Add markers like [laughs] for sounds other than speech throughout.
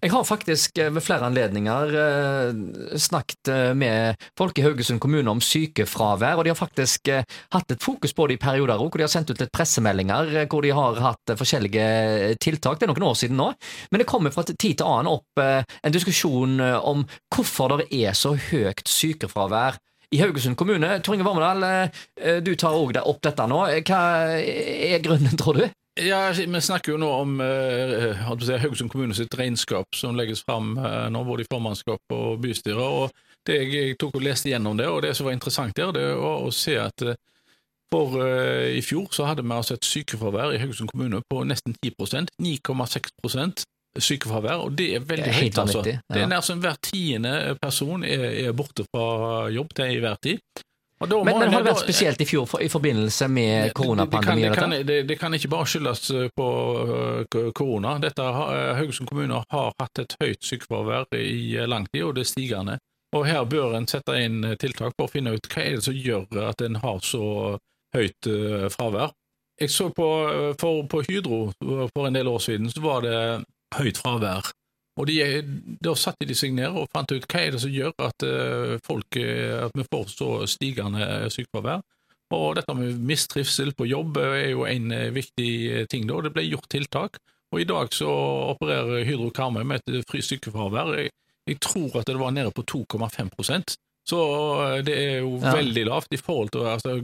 Jeg har faktisk eh, ved flere anledninger eh, snakket eh, med folk i Haugesund kommune om sykefravær, og de har faktisk hatt et fokus på det i perioder òg, hvor de har sendt ut litt pressemeldinger hvor de har hatt forskjellige tiltak. Det er noen år siden nå, men det kommer fra tid til annen opp en diskusjon om hvorfor det er så høyt sykefravær i Haugesund kommune. Tor Inge Vormedal, eh, du tar òg opp dette nå. Hva er grunnen, tror du? Ja, Vi snakker jo nå om eh, si, Haugesund kommune sitt regnskap som legges fram eh, nå, både i formannskap og bystyre. og det jeg, tok og leste gjennom det, og det som var interessant der, det var å se at eh, for eh, i fjor så hadde vi altså et sykefravær i Haugesund kommune på nesten 10% 9,6 sykefravær, og det er veldig Det er høyt. altså. ja. Det er nær som hver tiende person er, er borte fra jobb til enhver tid. Men, men en- har vært spesielt i fjor for, i forbindelse med koronapandemien? Det, det, kan, det, det, det kan ikke bare skyldes eh, på eh, korona. Dette eh, Haugesund kommune har hatt et høyt sykefravær i lang tid, og det er stigende. Og Her bør en sette inn tiltak for å finne ut hva er det som gjør at en har så høyt fravær. Jeg så på, for, på Hydro for en del år siden, så var det høyt fravær. Og de, Da satte de seg ned og fant ut hva er det som gjør at, eh, folk, eh, at vi får så stigende sykefravær. Og dette med mistrivsel på jobb er jo en eh, viktig eh, ting. da, Det ble gjort tiltak. Og I dag så opererer Hydro Karmøy med et sykefravær. Jeg, jeg tror at det var nede på 2,5 Så eh, det er jo Ja. veldig lavt i forhold til altså,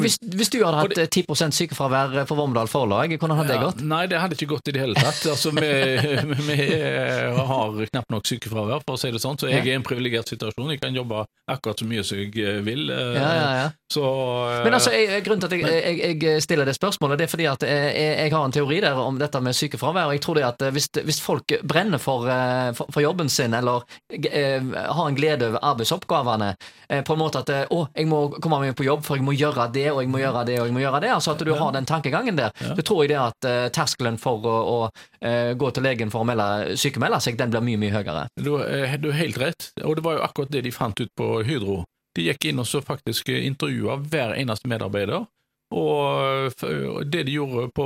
Hvis, hvis du hadde hatt det, 10 sykefravær for Vormedal Forlag, hvordan hadde det Ja, gått? Nei, det hadde ikke gått i det hele tatt. Altså, vi, [laughs] vi eh, har knapt nok sykefravær, for å si det sånn, så jeg er i en privilegert situasjon. Jeg kan jobbe akkurat så mye som jeg eh, vil. eh, Ja, ja, ja. Så, eh, Men altså, jeg, grunnen til at jeg, jeg, jeg stiller det spørsmålet, det er fordi at jeg, har en teori der om dette med sykefravær. og jeg tror det at hvis, hvis folk brenner for, eh, for, for jobben sin, eller eh, har en glede over arbeidsoppgavene, eh, på en måte at eh, å, jeg må komme meg på jobb, for jeg må gjøre det, og jeg må gjøre det, og jeg må gjøre det, altså at du har den tankegangen der, Ja. så tror jeg det at eh, terskelen for å, å eh, gå til legen for å melde, sykemelde seg, den blir mye, mye høyere. Du, du har helt rett, og det var jo akkurat det de fant ut på Hydro. De gikk inn og så faktisk intervjua hver eneste medarbeider, og det de gjorde på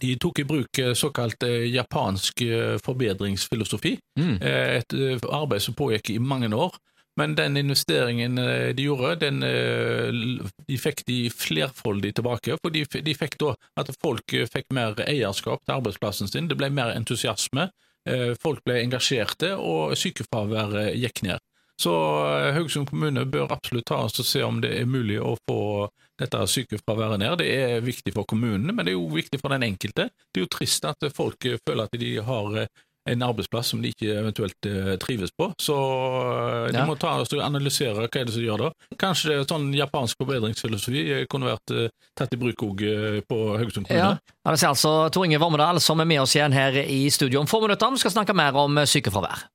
de, tok i bruk eh, såkalt eh, japansk eh, forbedringsfilosofi, Mm. et arbeid som pågikk i mange år. Men den investeringen de gjorde, den, de fikk de flerfoldig tilbake. For de, de fikk da at folk fikk mer eierskap til arbeidsplassen sin, det ble mer entusiasme, folk ble engasjerte, og sykefraværet gikk ned. Så Haugesund kommune bør absolutt ta oss og se om det er mulig å få dette sykefraværet ned. Det er viktig for kommunene, men det er jo viktig for den enkelte. Det er jo trist at folk føler at de har eh, en arbeidsplass som de ikke eventuelt eh, trives på. Så eh, de Ja. må ta og analysere hva er det som gjør det. Kanskje sånn japansk forbedringsfilosofi kunne vært tatt i bruk òg på Haugesund kommune. Ja, ja det er altså Tor Inge Vormedal som er med oss igjen her i studio om få minutter. Vi skal snakke mer om sykefravær.